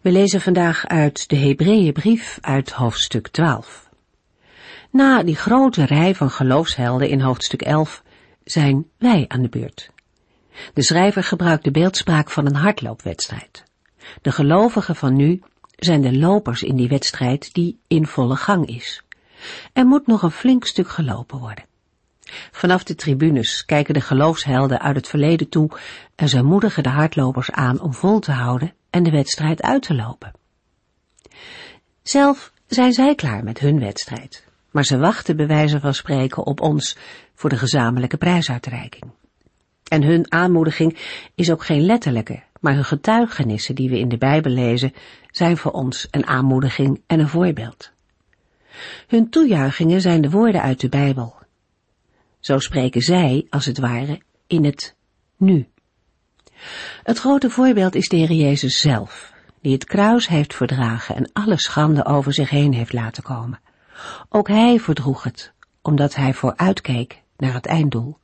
We lezen vandaag uit de Hebreeënbrief uit hoofdstuk 12. Na die grote rij van geloofshelden in hoofdstuk 11 zijn wij aan de beurt. De schrijver gebruikt de beeldspraak van een hardloopwedstrijd. De gelovigen van nu zijn de lopers in die wedstrijd die in volle gang is. Er moet nog een flink stuk gelopen worden. Vanaf de tribunes kijken de geloofshelden uit het verleden toe en ze moedigen de hardlopers aan om vol te houden en de wedstrijd uit te lopen. Zelf zijn zij klaar met hun wedstrijd, maar ze wachten bij wijze van spreken op ons voor de gezamenlijke prijsuitreiking. En hun aanmoediging is ook geen letterlijke, maar hun getuigenissen die we in de Bijbel lezen, zijn voor ons een aanmoediging en een voorbeeld. Hun toejuichingen zijn de woorden uit de Bijbel. Zo spreken zij, als het ware, in het nu. Het grote voorbeeld is de Heer Jezus zelf, die het kruis heeft verdragen en alle schande over zich heen heeft laten komen. Ook hij verdroeg het, omdat hij vooruitkeek naar het einddoel.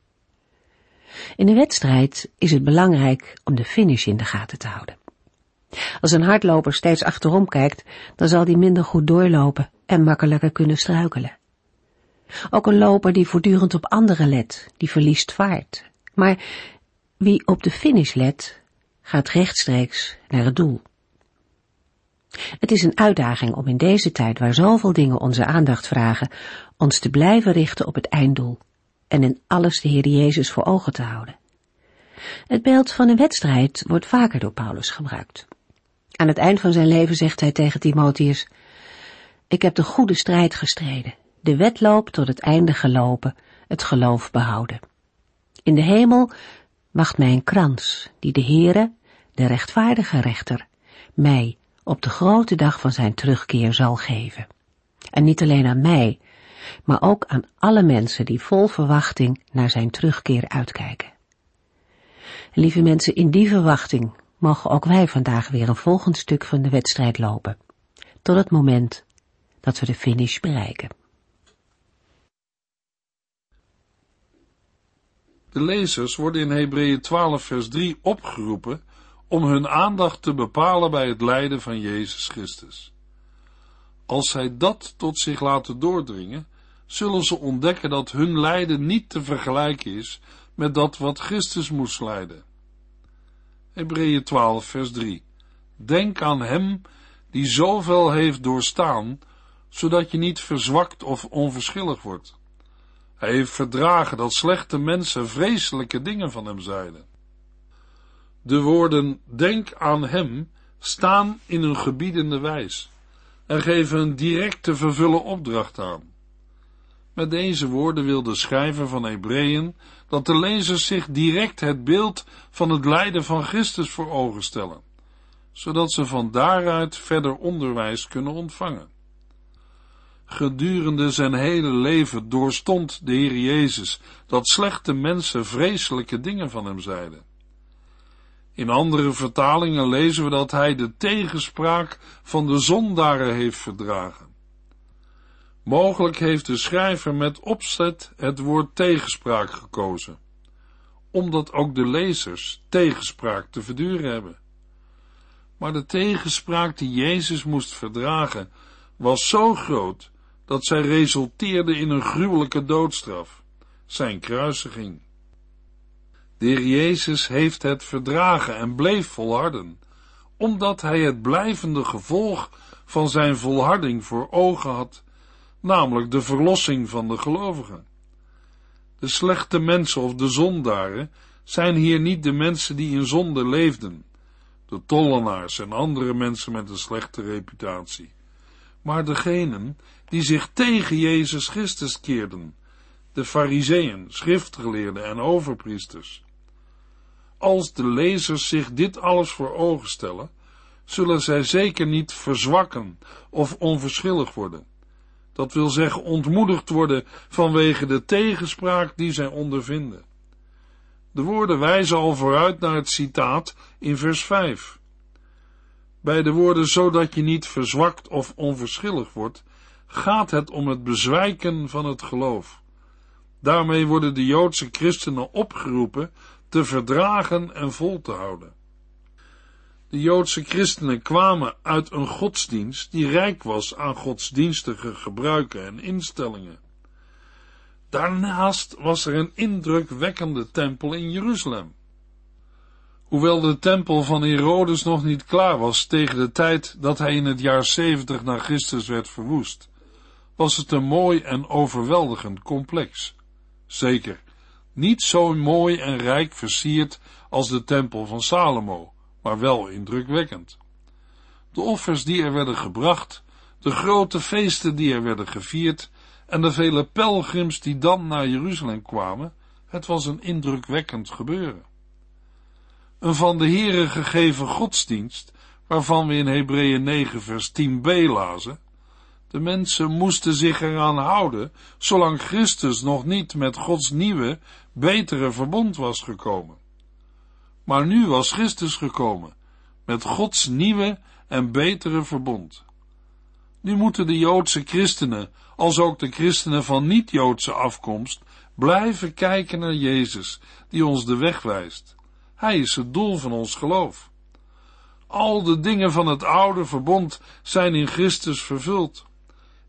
In de wedstrijd is het belangrijk om de finish in de gaten te houden. Als een hardloper steeds achterom kijkt, dan zal hij minder goed doorlopen en makkelijker kunnen struikelen. Ook een loper die voortdurend op anderen let, die verliest vaart. Maar wie op de finish let, gaat rechtstreeks naar het doel. Het is een uitdaging om in deze tijd waar zoveel dingen onze aandacht vragen, ons te blijven richten op het einddoel en in alles de Heer Jezus voor ogen te houden. Het beeld van een wedstrijd wordt vaker door Paulus gebruikt. Aan het eind van zijn leven zegt hij tegen Timotheus, Ik heb de goede strijd gestreden, de wedloop tot het einde gelopen, het geloof behouden. In de hemel wacht mij een krans, die de Heere, de rechtvaardige rechter, mij op de grote dag van zijn terugkeer zal geven. En niet alleen aan mij, maar ook aan alle mensen die vol verwachting naar zijn terugkeer uitkijken. Lieve mensen, in die verwachting mogen ook wij vandaag weer een volgend stuk van de wedstrijd lopen, tot het moment dat we de finish bereiken. De lezers worden in Hebreeën 12 vers 3 opgeroepen om hun aandacht te bepalen bij het lijden van Jezus Christus. Als zij dat tot zich laten doordringen, zullen ze ontdekken dat hun lijden niet te vergelijken is met dat wat Christus moest lijden. Hebreeën 12 vers 3 Denk aan hem die zoveel heeft doorstaan, zodat je niet verzwakt of onverschillig wordt. Hij heeft verdragen dat slechte mensen vreselijke dingen van hem zeiden. De woorden denk aan hem staan in een gebiedende wijs en geven een direct te vervullen opdracht aan. Met deze woorden wil de schrijver van Hebreeën dat de lezers zich direct het beeld van het lijden van Christus voor ogen stellen, zodat ze van daaruit verder onderwijs kunnen ontvangen. Gedurende zijn hele leven doorstond de Heer Jezus dat slechte mensen vreselijke dingen van hem zeiden. In andere vertalingen lezen we dat hij de tegenspraak van de zondaren heeft verdragen. Mogelijk heeft de schrijver met opzet het woord tegenspraak gekozen, omdat ook de lezers tegenspraak te verduren hebben. Maar de tegenspraak die Jezus moest verdragen was zo groot dat zij resulteerde in een gruwelijke doodstraf, zijn kruisiging. De Jezus heeft het verdragen en bleef volharden, omdat hij het blijvende gevolg van zijn volharding voor ogen had, namelijk de verlossing van de gelovigen. De slechte mensen of de zondaren zijn hier niet de mensen die in zonde leefden, de tollenaars en andere mensen met een slechte reputatie, maar degenen die zich tegen Jezus Christus keerden, de fariseeën, schriftgeleerden en overpriesters. Als de lezers zich dit alles voor ogen stellen, zullen zij zeker niet verzwakken of onverschillig worden, Dat wil zeggen ontmoedigd worden vanwege de tegenspraak die zij ondervinden. De woorden wijzen al vooruit naar het citaat in vers 5. Bij de woorden zodat je niet verzwakt of onverschillig wordt, gaat het om het bezwijken van het geloof. Daarmee worden de Joodse christenen opgeroepen te verdragen en vol te houden. De Joodse christenen kwamen uit een godsdienst die rijk was aan godsdienstige gebruiken en instellingen. Daarnaast was er een indrukwekkende tempel in Jeruzalem. Hoewel de tempel van Herodes nog niet klaar was tegen de tijd dat hij in het jaar 70 na Christus werd verwoest, was het een mooi en overweldigend complex. Zeker, niet zo mooi en rijk versierd als de tempel van Salomo, maar wel indrukwekkend. De offers die er werden gebracht, de grote feesten die er werden gevierd en de vele pelgrims die dan naar Jeruzalem kwamen, het was een indrukwekkend gebeuren. Een van de Here gegeven godsdienst, waarvan we in Hebreeën 9 vers 10b lazen, de mensen moesten zich eraan houden, zolang Christus nog niet met Gods nieuwe, betere verbond was gekomen. Maar nu was Christus gekomen, met Gods nieuwe en betere verbond. Nu moeten de Joodse christenen, als ook de christenen van niet-Joodse afkomst, blijven kijken naar Jezus, die ons de weg wijst. Hij is het doel van ons geloof. Al de dingen van het oude verbond zijn in Christus vervuld.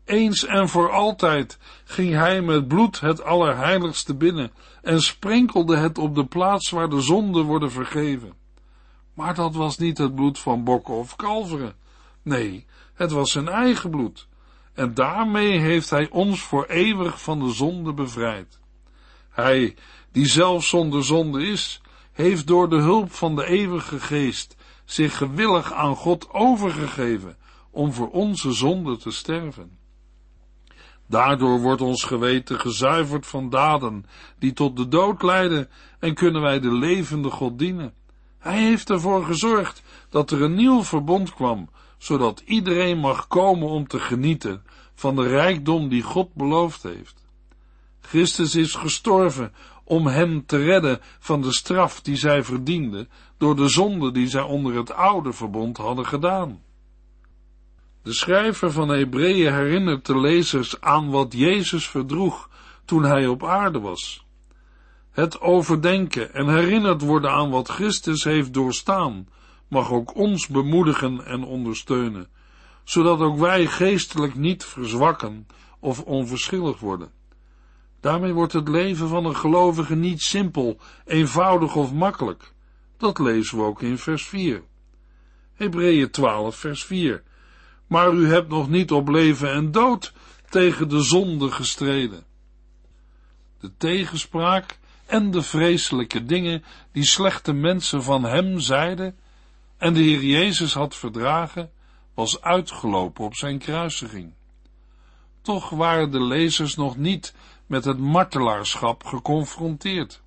Eens en voor altijd ging hij met bloed het Allerheiligste binnen en sprenkelde het op de plaats waar de zonden worden vergeven. Maar dat was niet het bloed van bokken of kalveren. Nee, het was zijn eigen bloed. En daarmee heeft hij ons voor eeuwig van de zonde bevrijd. Hij, die zelf zonder zonde is, heeft door de hulp van de eeuwige geest zich gewillig aan God overgegeven om voor onze zonde te sterven. Daardoor wordt ons geweten gezuiverd van daden die tot de dood leiden en kunnen wij de levende God dienen. Hij heeft ervoor gezorgd dat er een nieuw verbond kwam, zodat iedereen mag komen om te genieten van de rijkdom die God beloofd heeft. Christus is gestorven om hen te redden van de straf die zij verdienden door de zonde die zij onder het oude verbond hadden gedaan. De schrijver van Hebreeën herinnert de lezers aan wat Jezus verdroeg toen hij op aarde was. Het overdenken en herinnerd worden aan wat Christus heeft doorstaan, mag ook ons bemoedigen en ondersteunen, zodat ook wij geestelijk niet verzwakken of onverschillig worden. Daarmee wordt het leven van een gelovige niet simpel, eenvoudig of makkelijk. Dat lezen we ook in vers 4. Hebreeën 12, vers 4 maar u hebt nog niet op leven en dood tegen de zonde gestreden. De tegenspraak en de vreselijke dingen die slechte mensen van hem zeiden en de Heer Jezus had verdragen, was uitgelopen op zijn kruisiging. Toch waren de lezers nog niet met het martelaarschap geconfronteerd.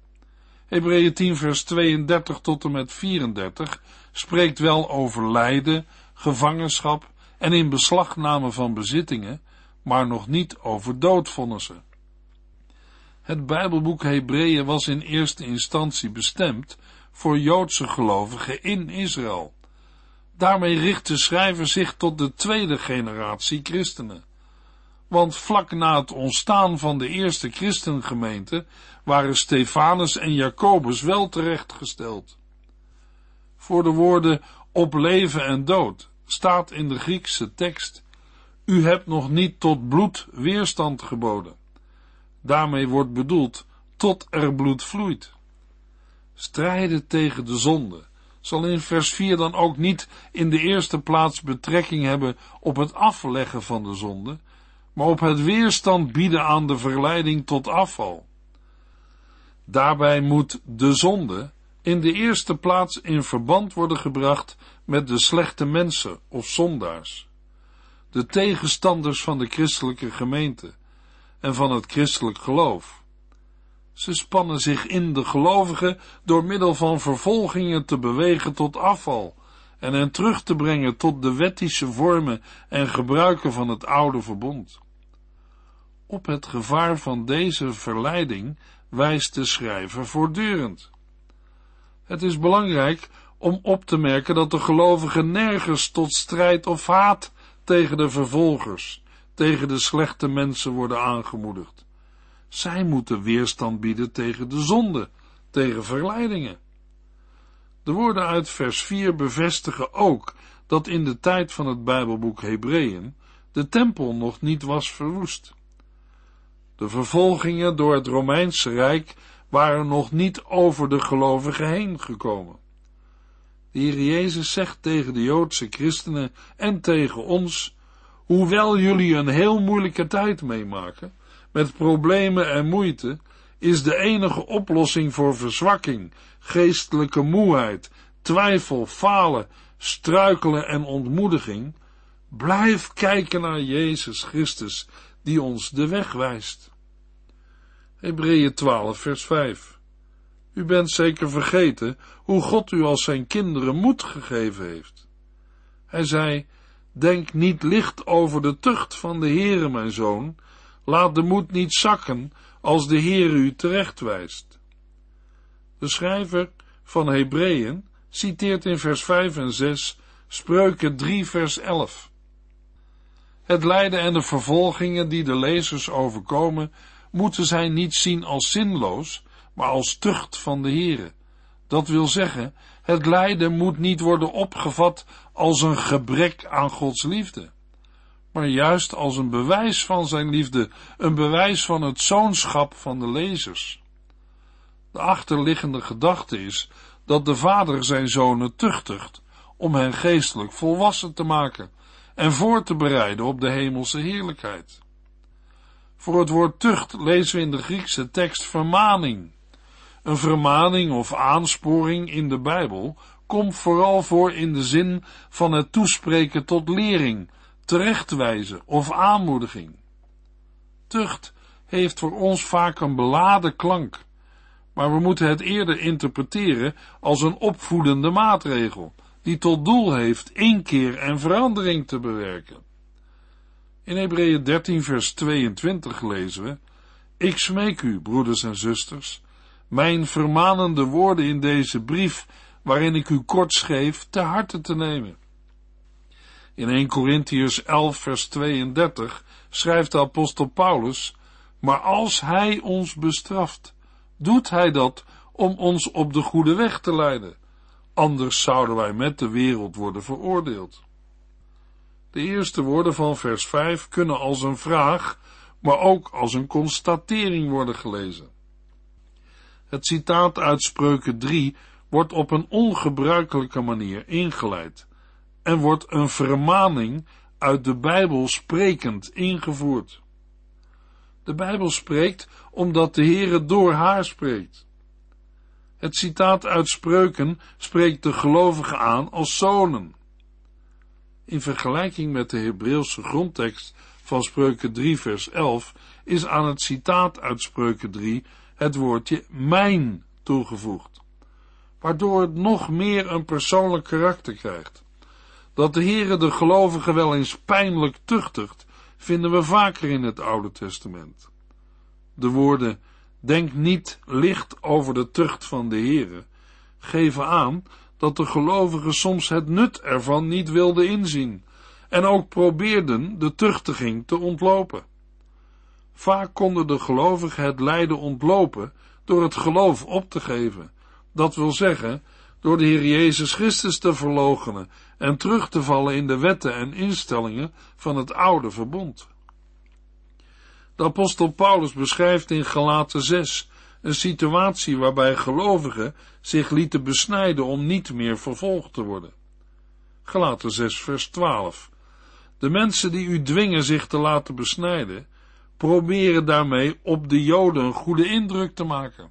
Hebreeën 10 vers 32 tot en met 34 spreekt wel over lijden, gevangenschap en in beslagname van bezittingen, maar nog niet over doodvonnissen. Het Bijbelboek Hebreeën was in eerste instantie bestemd voor Joodse gelovigen in Israël. Daarmee richt de schrijver zich tot de tweede generatie christenen. Want vlak na het ontstaan van de eerste christengemeente waren Stefanus en Jacobus wel terechtgesteld. Voor de woorden op leven en dood staat in de Griekse tekst: U hebt nog niet tot bloed weerstand geboden. Daarmee wordt bedoeld tot er bloed vloeit. Strijden tegen de zonde zal in vers 4 dan ook niet in de eerste plaats betrekking hebben op het afleggen van de zonde, maar op het weerstand bieden aan de verleiding tot afval. Daarbij moet de zonde in de eerste plaats in verband worden gebracht met de slechte mensen of zondaars, de tegenstanders van de christelijke gemeente en van het christelijk geloof. Ze spannen zich in de gelovigen door middel van vervolgingen te bewegen tot afval en hen terug te brengen tot de wettische vormen en gebruiken van het oude verbond. Op het gevaar van deze verleiding wijst de schrijver voortdurend. Het is belangrijk om op te merken dat de gelovigen nergens tot strijd of haat tegen de vervolgers, tegen de slechte mensen worden aangemoedigd. Zij moeten weerstand bieden tegen de zonde, tegen verleidingen. De woorden uit vers 4 bevestigen ook dat in de tijd van het Bijbelboek Hebreeën de tempel nog niet was verwoest. De vervolgingen door het Romeinse Rijk waren nog niet over de gelovigen heen gekomen. De Heer Jezus zegt tegen de Joodse christenen en tegen ons, hoewel jullie een heel moeilijke tijd meemaken, met problemen en moeite, is de enige oplossing voor verzwakking, geestelijke moeheid, twijfel, falen, struikelen en ontmoediging, blijf kijken naar Jezus Christus, die ons de weg wijst. Hebreeën 12, vers 5. U bent zeker vergeten hoe God u als zijn kinderen moed gegeven heeft. Hij zei, denk niet licht over de tucht van de Heere, mijn zoon, laat de moed niet zakken als de Heere u terechtwijst. De schrijver van Hebreeën citeert in vers 5 en 6 Spreuken 3 vers 11. Het lijden en de vervolgingen die de lezers overkomen, moeten zij niet zien als zinloos, maar als tucht van de Heere. Dat wil zeggen, het lijden moet niet worden opgevat als een gebrek aan Gods liefde, maar juist als een bewijs van zijn liefde, een bewijs van het zoonschap van de lezers. De achterliggende gedachte is dat de vader zijn zonen tuchtigt om hen geestelijk volwassen te maken en voor te bereiden op de hemelse heerlijkheid. Voor het woord tucht lezen we in de Griekse tekst vermaning. Een vermaning of aansporing in de Bijbel komt vooral voor in de zin van het toespreken tot lering, terechtwijzen of aanmoediging. Tucht heeft voor ons vaak een beladen klank, maar we moeten het eerder interpreteren als een opvoedende maatregel, die tot doel heeft inkeer en verandering te bewerken. In Hebreeën 13 vers 22 lezen we, Ik smeek u, broeders en zusters, mijn vermanende woorden in deze brief, waarin ik u kort schreef, te harte te nemen. In 1 Corinthiërs 11 vers 32 schrijft de apostel Paulus, maar als hij ons bestraft, doet hij dat om ons op de goede weg te leiden. Anders zouden wij met de wereld worden veroordeeld. De eerste woorden van vers 5 kunnen als een vraag, maar ook als een constatering worden gelezen. Het citaat uit Spreuken 3 wordt op een ongebruikelijke manier ingeleid en wordt een vermaning uit de Bijbel sprekend ingevoerd. De Bijbel spreekt omdat de Heere door haar spreekt. Het citaat uit Spreuken spreekt de gelovigen aan als zonen. In vergelijking met de Hebreeuwse grondtekst van Spreuken 3 vers 11 is aan het citaat uit Spreuken 3 het woordje mijn toegevoegd, waardoor het nog meer een persoonlijk karakter krijgt. Dat de Heere de gelovigen wel eens pijnlijk tuchtigt, vinden we vaker in het Oude Testament. De woorden denk niet licht over de tucht van de Heere geven aan dat de gelovigen soms het nut ervan niet wilden inzien en ook probeerden de tuchtiging te ontlopen. Vaak konden de gelovigen het lijden ontlopen door het geloof op te geven, dat wil zeggen, door de Heer Jezus Christus te verloochenen en terug te vallen in de wetten en instellingen van het oude verbond. De apostel Paulus beschrijft in Galaten 6 een situatie waarbij gelovigen zich lieten besnijden om niet meer vervolgd te worden. Galaten 6 vers 12. De mensen die u dwingen zich te laten besnijden, proberen daarmee op de Joden een goede indruk te maken.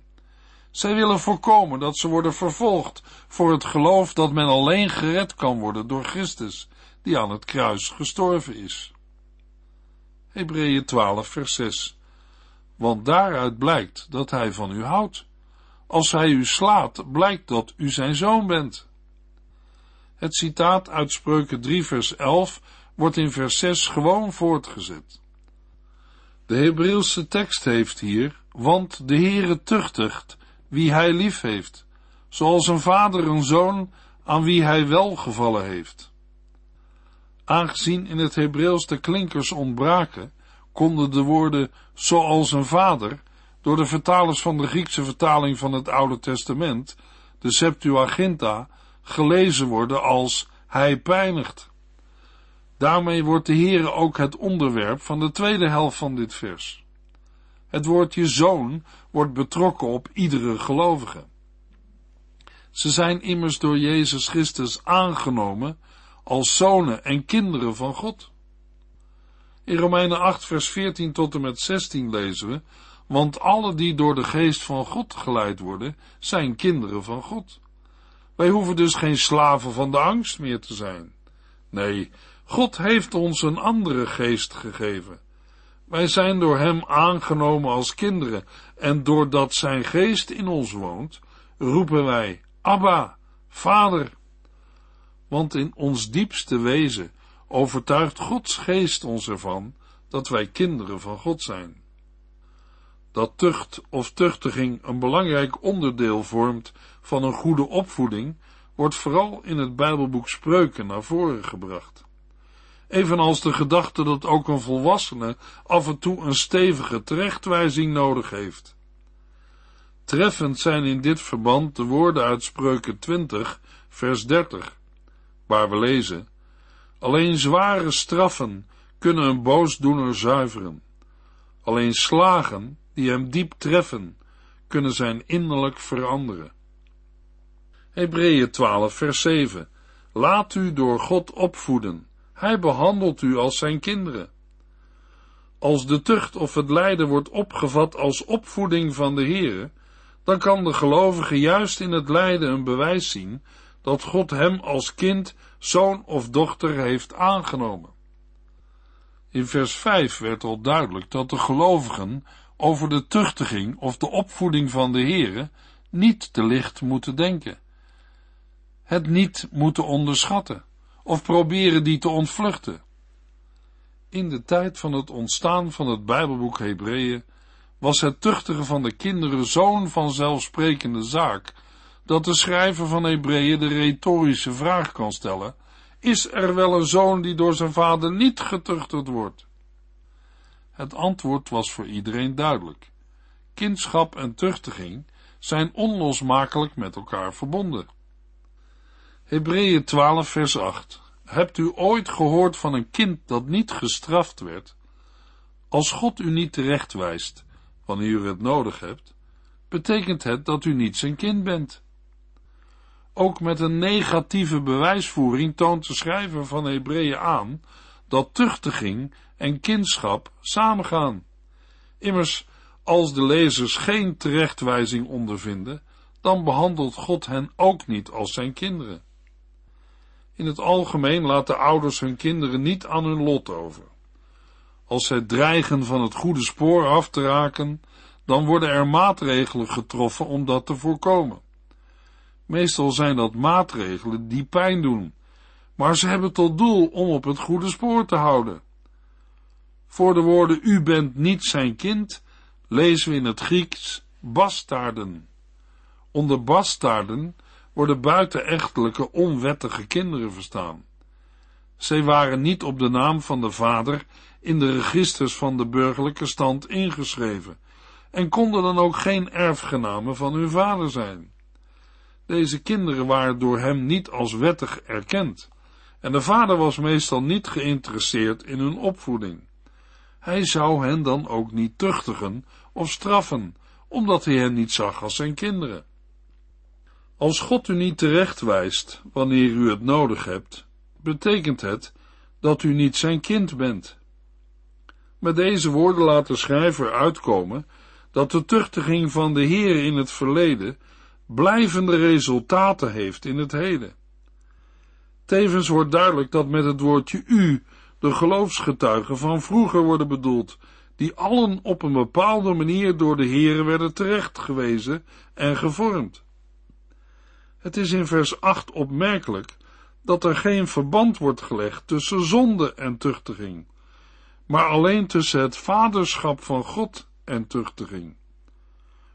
Zij willen voorkomen dat ze worden vervolgd voor het geloof dat men alleen gered kan worden door Christus, die aan het kruis gestorven is. Hebreeën 12 vers 6 Want daaruit blijkt dat hij van u houdt. Als hij u slaat, blijkt dat u zijn zoon bent. Het citaat uit Spreuken 3 vers 11 wordt in vers 6 gewoon voortgezet. De Hebreeuwse tekst heeft hier, want de Heere tuchtigt wie hij lief heeft, zoals een vader een zoon aan wie hij welgevallen heeft. Aangezien in het Hebreeuws de klinkers ontbraken, konden de woorden zoals een vader door de vertalers van de Griekse vertaling van het Oude Testament, de Septuaginta, gelezen worden als hij pijnigt. Daarmee wordt de Heere ook het onderwerp van de tweede helft van dit vers. Het woordje zoon wordt betrokken op iedere gelovige. Ze zijn immers door Jezus Christus aangenomen als zonen en kinderen van God. In Romeinen 8 vers 14 tot en met 16 lezen we, want alle die door de geest van God geleid worden, zijn kinderen van God. Wij hoeven dus geen slaven van de angst meer te zijn. Nee, God heeft ons een andere geest gegeven. Wij zijn door Hem aangenomen als kinderen, en doordat Zijn geest in ons woont, roepen wij, Abba, Vader. Want in ons diepste wezen overtuigt Gods geest ons ervan dat wij kinderen van God zijn. Dat tucht of tuchtiging een belangrijk onderdeel vormt van een goede opvoeding, wordt vooral in het Bijbelboek Spreuken naar voren gebracht. Evenals de gedachte dat ook een volwassene af en toe een stevige terechtwijzing nodig heeft. Treffend zijn in dit verband de woorden uit Spreuken 20, vers 30, waar we lezen: Alleen zware straffen kunnen een boosdoener zuiveren. Alleen slagen die hem diep treffen, kunnen zijn innerlijk veranderen. Hebreeën 12, vers 7. Laat u door God opvoeden. Hij behandelt u als zijn kinderen. Als de tucht of het lijden wordt opgevat als opvoeding van de Heere, dan kan de gelovige juist in het lijden een bewijs zien dat God hem als kind, zoon of dochter heeft aangenomen. In vers 5 werd al duidelijk dat de gelovigen over de tuchtiging of de opvoeding van de Heere niet te licht moeten denken. Het niet moeten onderschatten of proberen die te ontvluchten. In de tijd van het ontstaan van het Bijbelboek Hebreeën was het tuchtigen van de kinderen zo'n vanzelfsprekende zaak, dat de schrijver van Hebreeën de retorische vraag kan stellen, is er wel een zoon die door zijn vader niet getuchtigd wordt? Het antwoord was voor iedereen duidelijk. Kindschap en tuchtiging zijn onlosmakelijk met elkaar verbonden. Hebreeën 12 vers 8 Hebt u ooit gehoord van een kind dat niet gestraft werd? Als God u niet terechtwijst, wanneer u het nodig hebt, betekent het dat u niet zijn kind bent. Ook met een negatieve bewijsvoering toont de schrijver van Hebreeën aan dat tuchtiging en kindschap samengaan. Immers, als de lezers geen terechtwijzing ondervinden, dan behandelt God hen ook niet als zijn kinderen. In het algemeen laten ouders hun kinderen niet aan hun lot over. Als zij dreigen van het goede spoor af te raken, dan worden er maatregelen getroffen om dat te voorkomen. Meestal zijn dat maatregelen die pijn doen, maar ze hebben tot doel om op het goede spoor te houden. Voor de woorden u bent niet zijn kind lezen we in het Grieks bastaarden. Onder bastaarden worden buitenechtelijke onwettige kinderen verstaan. Zij waren niet op de naam van de vader in de registers van de burgerlijke stand ingeschreven en konden dan ook geen erfgenamen van hun vader zijn. Deze kinderen waren door hem niet als wettig erkend en de vader was meestal niet geïnteresseerd in hun opvoeding. Hij zou hen dan ook niet tuchtigen of straffen, omdat hij hen niet zag als zijn kinderen. Als God u niet terecht wijst wanneer u het nodig hebt, betekent het dat u niet zijn kind bent. Met deze woorden laat de schrijver uitkomen dat de tuchtiging van de Heer in het verleden blijvende resultaten heeft in het heden. Tevens wordt duidelijk dat met het woordje u de geloofsgetuigen van vroeger worden bedoeld, die allen op een bepaalde manier door de Heer werden terechtgewezen en gevormd. Het is in vers 8 opmerkelijk dat er geen verband wordt gelegd tussen zonde en tuchtiging, maar alleen tussen het vaderschap van God en tuchtiging.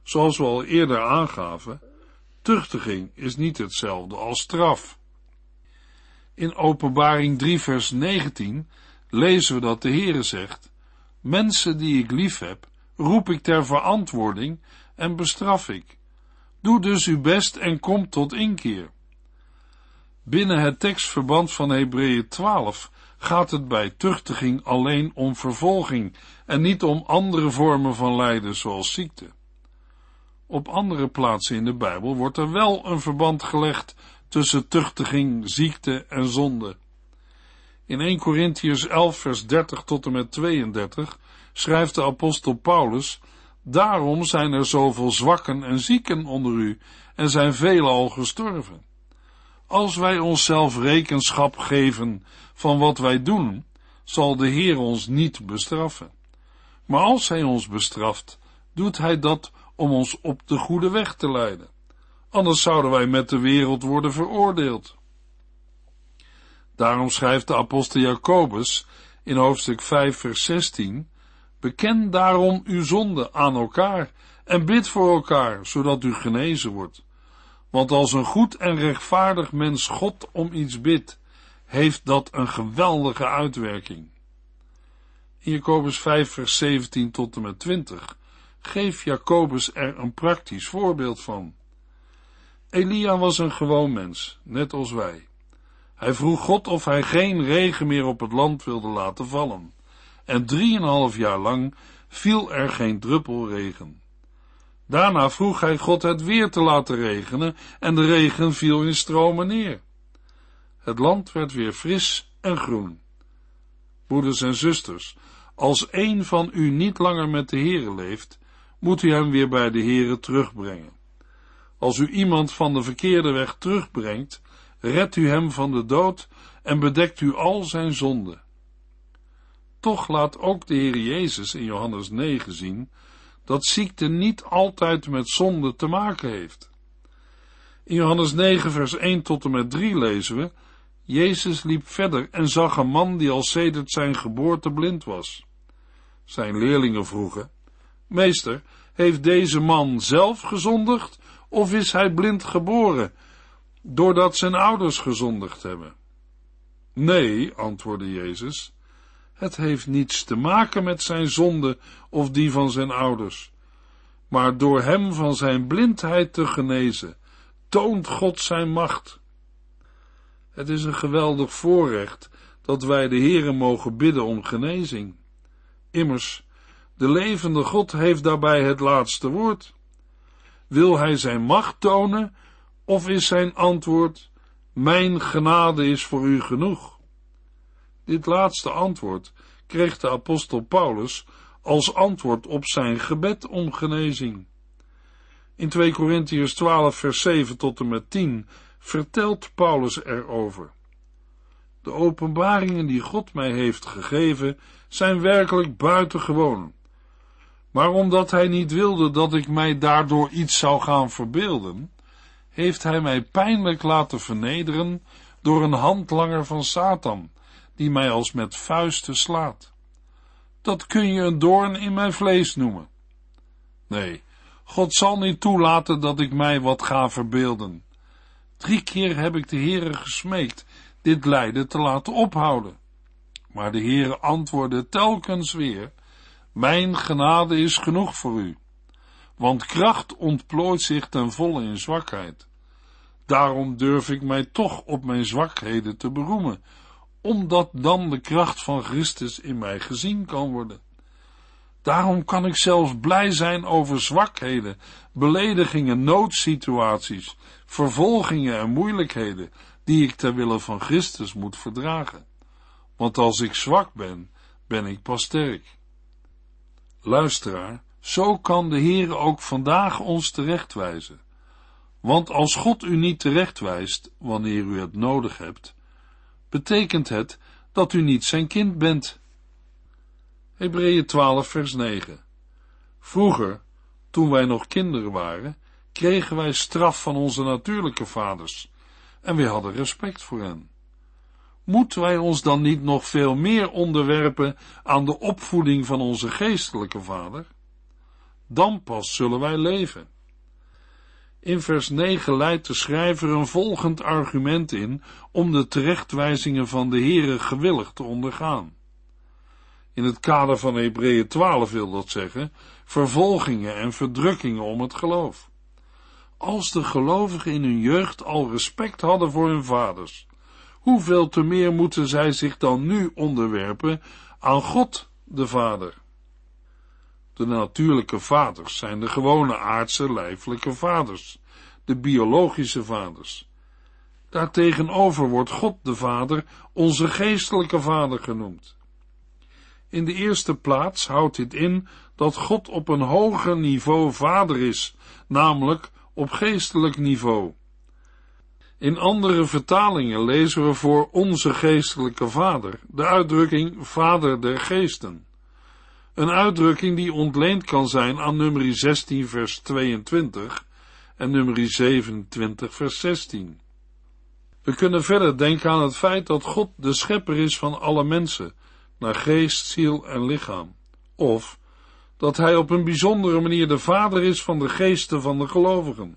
Zoals we al eerder aangaven, tuchtiging is niet hetzelfde als straf. In Openbaring 3 vers 19 lezen we dat de Heere zegt, Mensen die ik lief heb, roep ik ter verantwoording en bestraf ik. Doe dus uw best en kom tot inkeer. Binnen het tekstverband van Hebreeën 12 gaat het bij tuchtiging alleen om vervolging en niet om andere vormen van lijden zoals ziekte. Op andere plaatsen in de Bijbel wordt er wel een verband gelegd tussen tuchtiging, ziekte en zonde. In 1 Corinthians 11 vers 30 tot en met 32 schrijft de apostel Paulus, Daarom zijn er zoveel zwakken en zieken onder u en zijn velen al gestorven. Als wij onszelf rekenschap geven van wat wij doen, zal de Heer ons niet bestraffen. Maar als Hij ons bestraft, doet Hij dat om ons op de goede weg te leiden. Anders zouden wij met de wereld worden veroordeeld. Daarom schrijft de apostel Jacobus in hoofdstuk 5 vers 16, Beken daarom uw zonde aan elkaar en bid voor elkaar, zodat u genezen wordt. Want als een goed en rechtvaardig mens God om iets bidt, heeft dat een geweldige uitwerking. In Jacobus 5 vers 17 tot en met 20 geeft Jacobus er een praktisch voorbeeld van. Elia was een gewoon mens, net als wij. Hij vroeg God of hij geen regen meer op het land wilde laten vallen. En drieënhalf jaar lang viel er geen druppel regen. Daarna vroeg hij God het weer te laten regenen en de regen viel in stromen neer. Het land werd weer fris en groen. Broeders en zusters, als een van u niet langer met de Heere leeft, moet u hem weer bij de Heere terugbrengen. Als u iemand van de verkeerde weg terugbrengt, redt u hem van de dood en bedekt u al zijn zonden. Toch laat ook de Heer Jezus in Johannes 9 zien dat ziekte niet altijd met zonde te maken heeft. In Johannes 9 vers 1 tot en met 3 lezen we, Jezus liep verder en zag een man die al sedert zijn geboorte blind was. Zijn leerlingen vroegen, Meester, heeft deze man zelf gezondigd of is hij blind geboren, doordat zijn ouders gezondigd hebben? Nee, antwoordde Jezus, het heeft niets te maken met zijn zonde of die van zijn ouders, maar door hem van zijn blindheid te genezen, toont God zijn macht. Het is een geweldig voorrecht dat wij de Heere mogen bidden om genezing. Immers, de levende God heeft daarbij het laatste woord. Wil hij zijn macht tonen, of is zijn antwoord, mijn genade is voor u genoeg? Dit laatste antwoord kreeg de apostel Paulus als antwoord op zijn gebed om genezing. In 2 Corinthians 12 vers 7 tot en met 10 vertelt Paulus erover. De openbaringen die God mij heeft gegeven zijn werkelijk buitengewoon. Maar omdat hij niet wilde dat ik mij daardoor iets zou gaan verbeelden, heeft hij mij pijnlijk laten vernederen door een handlanger van Satan, die mij als met vuisten slaat. Dat kun je een doorn in mijn vlees noemen. Nee, God zal niet toelaten dat ik mij wat ga verbeelden. Drie keer heb ik de Heere gesmeekt dit lijden te laten ophouden. Maar de Heere antwoordde telkens weer, mijn genade is genoeg voor u, want kracht ontplooit zich ten volle in zwakheid. Daarom durf ik mij toch op mijn zwakheden te beroemen, omdat dan de kracht van Christus in mij gezien kan worden. Daarom kan ik zelfs blij zijn over zwakheden, beledigingen, noodsituaties, vervolgingen en moeilijkheden, die ik ter wille van Christus moet verdragen. Want als ik zwak ben, ben ik pas sterk. Luisteraar, zo kan de Heer ook vandaag ons terechtwijzen. Want als God u niet terechtwijst, wanneer u het nodig hebt, betekent het dat u niet zijn kind bent. Hebreeën 12 vers 9 Vroeger, toen wij nog kinderen waren, kregen wij straf van onze natuurlijke vaders, en wij hadden respect voor hen. moeten wij ons dan niet nog veel meer onderwerpen aan de opvoeding van onze geestelijke vader? Dan pas zullen wij leven. In vers 9 leidt de schrijver een volgend argument in om de terechtwijzingen van de Heere gewillig te ondergaan. In het kader van Hebreeën 12 wil dat zeggen, vervolgingen en verdrukkingen om het geloof. Als de gelovigen in hun jeugd al respect hadden voor hun vaders, hoeveel te meer moeten zij zich dan nu onderwerpen aan God de Vader? De natuurlijke vaders zijn de gewone aardse lijfelijke vaders, de biologische vaders. Daartegenover wordt God de Vader onze geestelijke Vader genoemd. In de eerste plaats houdt dit in dat God op een hoger niveau Vader is, namelijk op geestelijk niveau. In andere vertalingen lezen we voor onze geestelijke Vader de uitdrukking Vader der Geesten. Een uitdrukking die ontleend kan zijn aan nummer 16 vers 22 en nummer 27 vers 16. We kunnen verder denken aan het feit dat God de schepper is van alle mensen, naar geest, ziel en lichaam. Of dat hij op een bijzondere manier de vader is van de geesten van de gelovigen.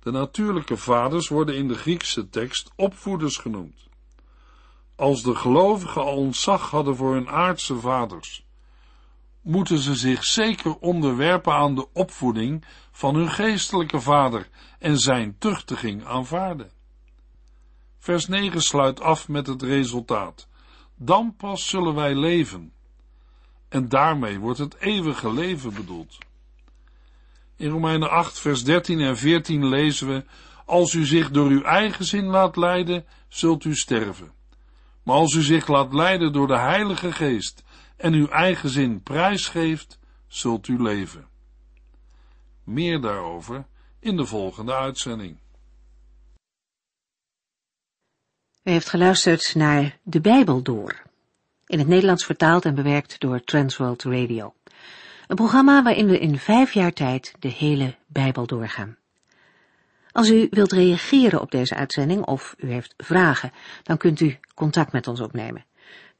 De natuurlijke vaders worden in de Griekse tekst opvoeders genoemd. Als de gelovigen al ontzag hadden voor hun aardse vaders, moeten ze zich zeker onderwerpen aan de opvoeding van hun geestelijke vader en zijn tuchtiging aanvaarden. Vers 9 sluit af met het resultaat. Dan pas zullen wij leven. En daarmee wordt het eeuwige leven bedoeld. In Romeinen 8, vers 13 en 14 lezen we: Als u zich door uw eigen zin laat leiden, zult u sterven. Maar als u zich laat leiden door de Heilige Geest en uw eigen zin prijsgeeft, zult u leven. Meer daarover in de volgende uitzending. U heeft geluisterd naar De Bijbel Door, in het Nederlands vertaald en bewerkt door Transworld Radio. Een programma waarin we in vijf jaar tijd de hele Bijbel doorgaan. Als u wilt reageren op deze uitzending of u heeft vragen, dan kunt u contact met ons opnemen.